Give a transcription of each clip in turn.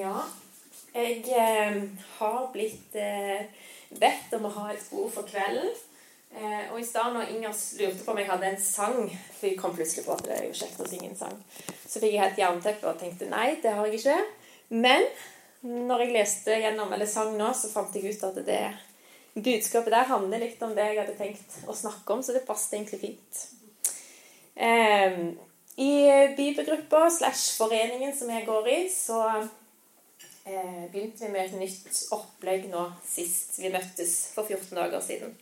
Ja, jeg eh, har blitt eh, bedt om å ha et ord for kvelden. Eh, og i stad når Inger lurte på om jeg hadde en sang For jeg kom plutselig på at det er jo kjekt å synge en sang. Så fikk jeg helt jernteppe og tenkte nei, det har jeg ikke. Men når jeg leste gjennom, eller sang nå, så fant jeg ut at det budskapet der handler litt om det jeg hadde tenkt å snakke om, så det passet egentlig fint. Eh, I bibelgruppa slash foreningen som jeg går i, så eh, begynte vi med et nytt opplegg nå sist vi møttes for 14 dager siden.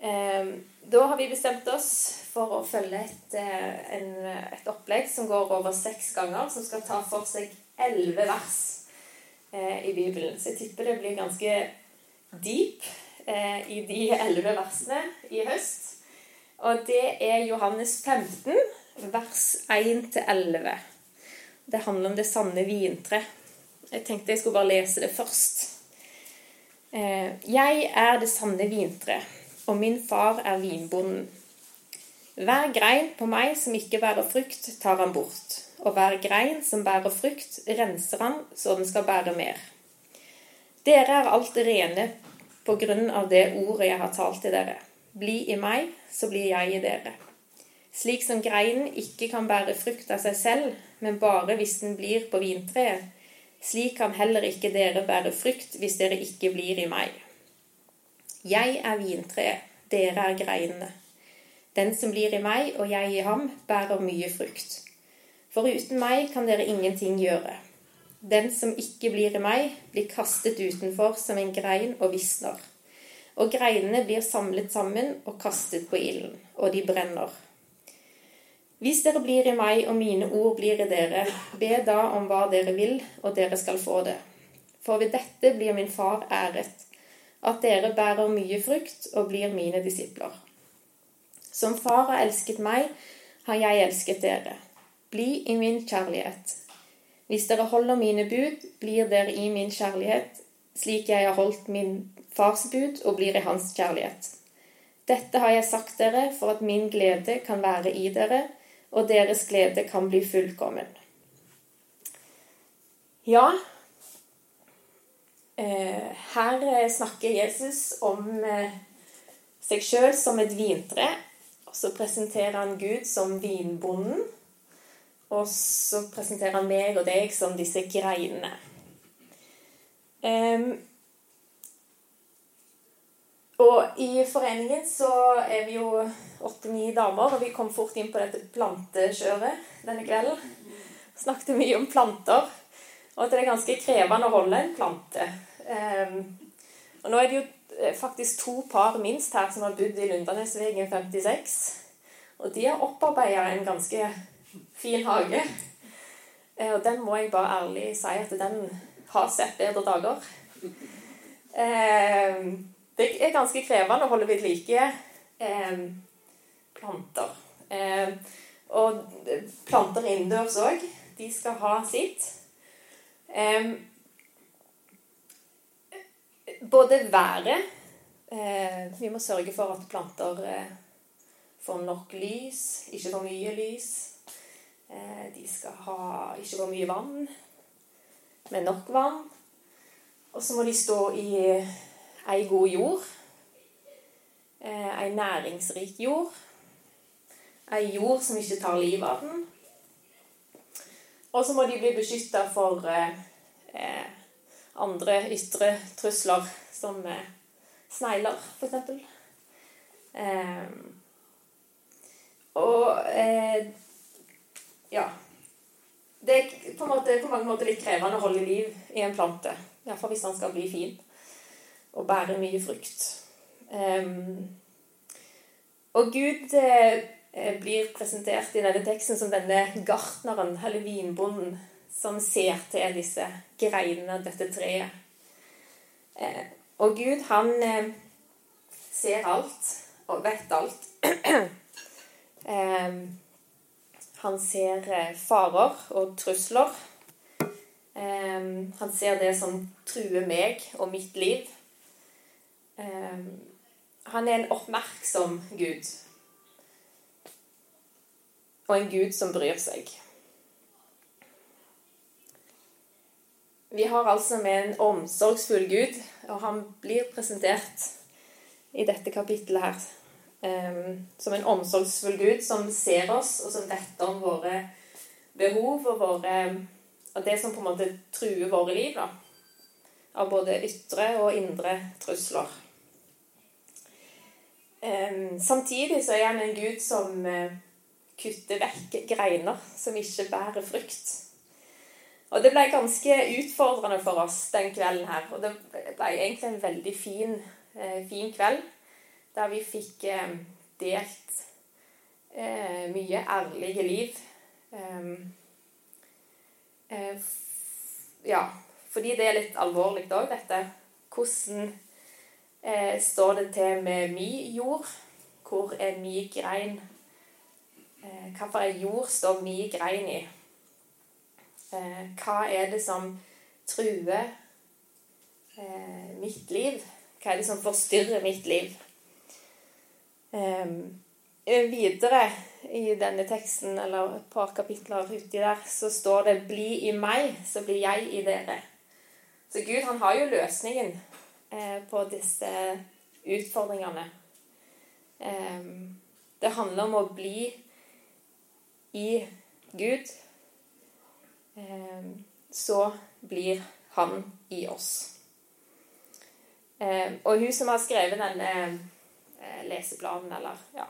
Eh, da har vi bestemt oss for å følge et, eh, en, et opplegg som går over seks ganger, som skal ta for seg elleve vers eh, i Bibelen. Så jeg tipper det blir ganske deep eh, i de elleve versene i høst. Og det er Johannes 15, vers 1-11. Det handler om det sanne vintre. Jeg tenkte jeg skulle bare lese det først. Eh, jeg er det sanne vintre, og min far er vinbonden. Hver grein på meg som ikke bærer frukt, tar han bort. Og hver grein som bærer frukt, renser han så den skal bære mer. Dere er alt rene på grunn av det ordet jeg har talt til dere. Bli i meg, så blir jeg i dere. Slik som greinen ikke kan bære frukt av seg selv, men bare hvis den blir på vintreet, slik kan heller ikke dere bære frykt hvis dere ikke blir i meg. Jeg er vintreet, dere er greinene. Den som blir i meg og jeg i ham, bærer mye frukt. For uten meg kan dere ingenting gjøre. Den som ikke blir i meg, blir kastet utenfor som en grein og visner. Og greinene blir samlet sammen og kastet på ilden, og de brenner. Hvis dere blir i meg og mine ord blir i dere, be da om hva dere vil, og dere skal få det. For ved dette blir min far æret, at dere bærer mye frukt og blir mine disipler. Som far har elsket meg, har jeg elsket dere. Bli i min kjærlighet. Hvis dere holder mine bud, blir dere i min kjærlighet, slik jeg har holdt min fars bud og blir i hans kjærlighet. Dette har jeg sagt dere for at min glede kan være i dere, og deres glede kan bli fullkommen. Ja, eh, her snakker Jesus om eh, seg sjøl som et vintre. Og så presenterer han Gud som vinbonden. Og så presenterer han meg og deg som disse greinene. Og i foreningen så er vi jo åtte-ni damer, og vi kom fort inn på dette plantekjøret denne kvelden. Snakket mye om planter, og at det er ganske krevende å holde en plante. Um, og nå er det jo faktisk to par minst her som har bodd i Lundanesvegen 56. Og de har opparbeida en ganske fin hage. Og den må jeg bare ærlig si at den har sett bedre dager. Det er ganske krevende å holde ved like planter. Og planter innendørs òg. De skal ha sitt. Både været Vi må sørge for at planter får nok lys, ikke for mye lys. De skal ha ikke for mye vann, men nok vann. Og så må de stå i ei god jord. Ei næringsrik jord. Ei jord som ikke tar livet av den. Og så må de bli beskytta for eh, andre ytre trusler, som eh, snegler, f.eks. Eh, og eh, ja. Det er på, måte, på, mange måter litt krevende å holde liv i en plante. Iallfall hvis den skal bli fin og bærer mye frukt. Og Gud eh, blir presentert i denne teksten som denne gartneren, eller vinbonden, som ser til disse greinene av dette treet. Eh, og Gud, han eh, ser alt og vet alt. han ser farer og trusler. Han ser det som truer meg og mitt liv. Han er en oppmerksom Gud. Og en Gud som bryr seg. vi har altså med en omsorgsfull Gud, og han blir presentert i dette kapittelet her um, som en omsorgsfull Gud som ser oss, og som vet om våre behov og, våre, og det som på en måte truer våre liv. da, Av både ytre og indre trusler. Um, samtidig så er han en Gud som uh, kutter vekk greiner som ikke bærer frukt. Og det ble ganske utfordrende for oss den kvelden her. Og det ble egentlig en veldig fin, eh, fin kveld der vi fikk eh, delt eh, mye ærlige liv. Eh, eh, ja, fordi det er litt alvorlig òg, dette. Hvordan eh, står det til med mi jord? Hvor er mi grein? Hvilken jord står mi grein i? Eh, hva er det som truer eh, mitt liv? Hva er det som forstyrrer mitt liv? Ehm, eh, videre i denne teksten, eller et par kapitler uti der, så står det 'Bli i meg, så blir jeg i dere'. Så Gud han har jo løsningen eh, på disse utfordringene. Ehm, det handler om å bli i Gud Ehm, så blir han i oss. Ehm, og hun som har skrevet denne eh, leseplanen, eller ja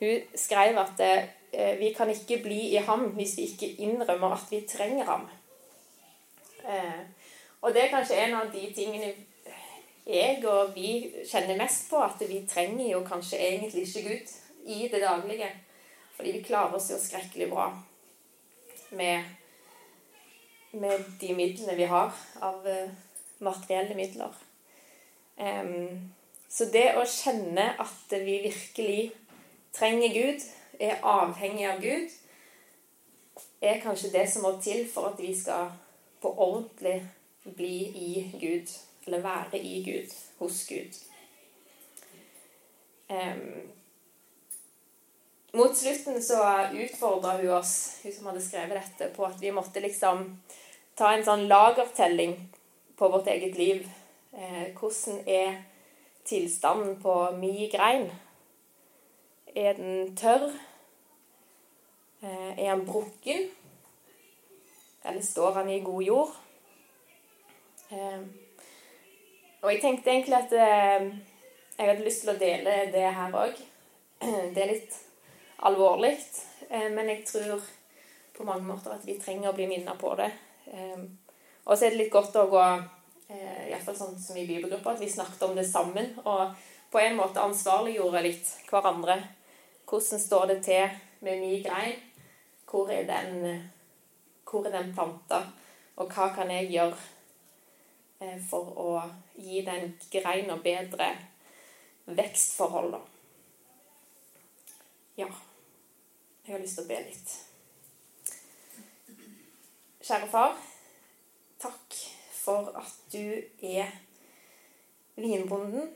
Hun skrev at eh, vi kan ikke bli i ham hvis vi ikke innrømmer at vi trenger ham. Og det er kanskje en av de tingene jeg og vi kjenner mest på, at vi trenger jo kanskje egentlig ikke Gud i det daglige. Fordi vi klarer oss jo skrekkelig bra med med de midlene vi har av eh, materielle midler. Um, så det å kjenne at vi virkelig trenger Gud, er avhengig av Gud, er kanskje det som må til for at vi skal på ordentlig bli i Gud. Eller være i Gud, hos Gud. Um, mot slutten så utfordra hun oss, hun som hadde skrevet dette, på at vi måtte liksom ta en sånn lagertelling på vårt eget liv. Eh, hvordan er tilstanden på mi grein? Er den tørr? Eh, er den brukken? Eller står den i god jord? Eh, og jeg tenkte egentlig at eh, jeg hadde lyst til å dele det her òg. Det er litt alvorlig, eh, men jeg tror på mange måter at vi trenger å bli minnet på det. Ehm, og så er det litt godt å gå eh, Iallfall sånn som i bibelgruppa, at vi snakket om det sammen. Og på en måte ansvarliggjorde litt hverandre. Hvordan står det til med min grein? Hvor er den, hvor er den planta? Og hva kan jeg gjøre eh, for å gi den greina bedre vekstforhold, da? Ja. Jeg har lyst til å be litt. Kjære far, takk for at du er vinbonden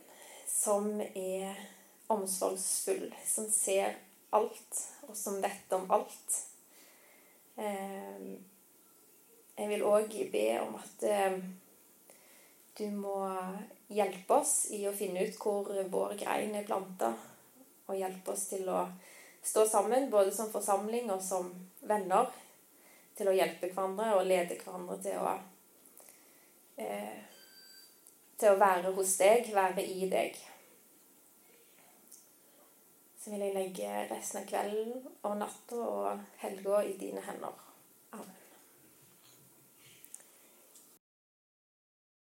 som er omsorgsfull, som ser alt, og som vet om alt. Ehm, jeg vil òg be om at ehm, du må hjelpe oss i å finne ut hvor vår grein er planta, og hjelpe oss til å stå sammen, både som forsamling og som venner til å hjelpe hverandre og lede hverandre til å eh, Til å være hos deg, være i deg. Så vil jeg legge resten av kvelden og natta og helga i dine hender.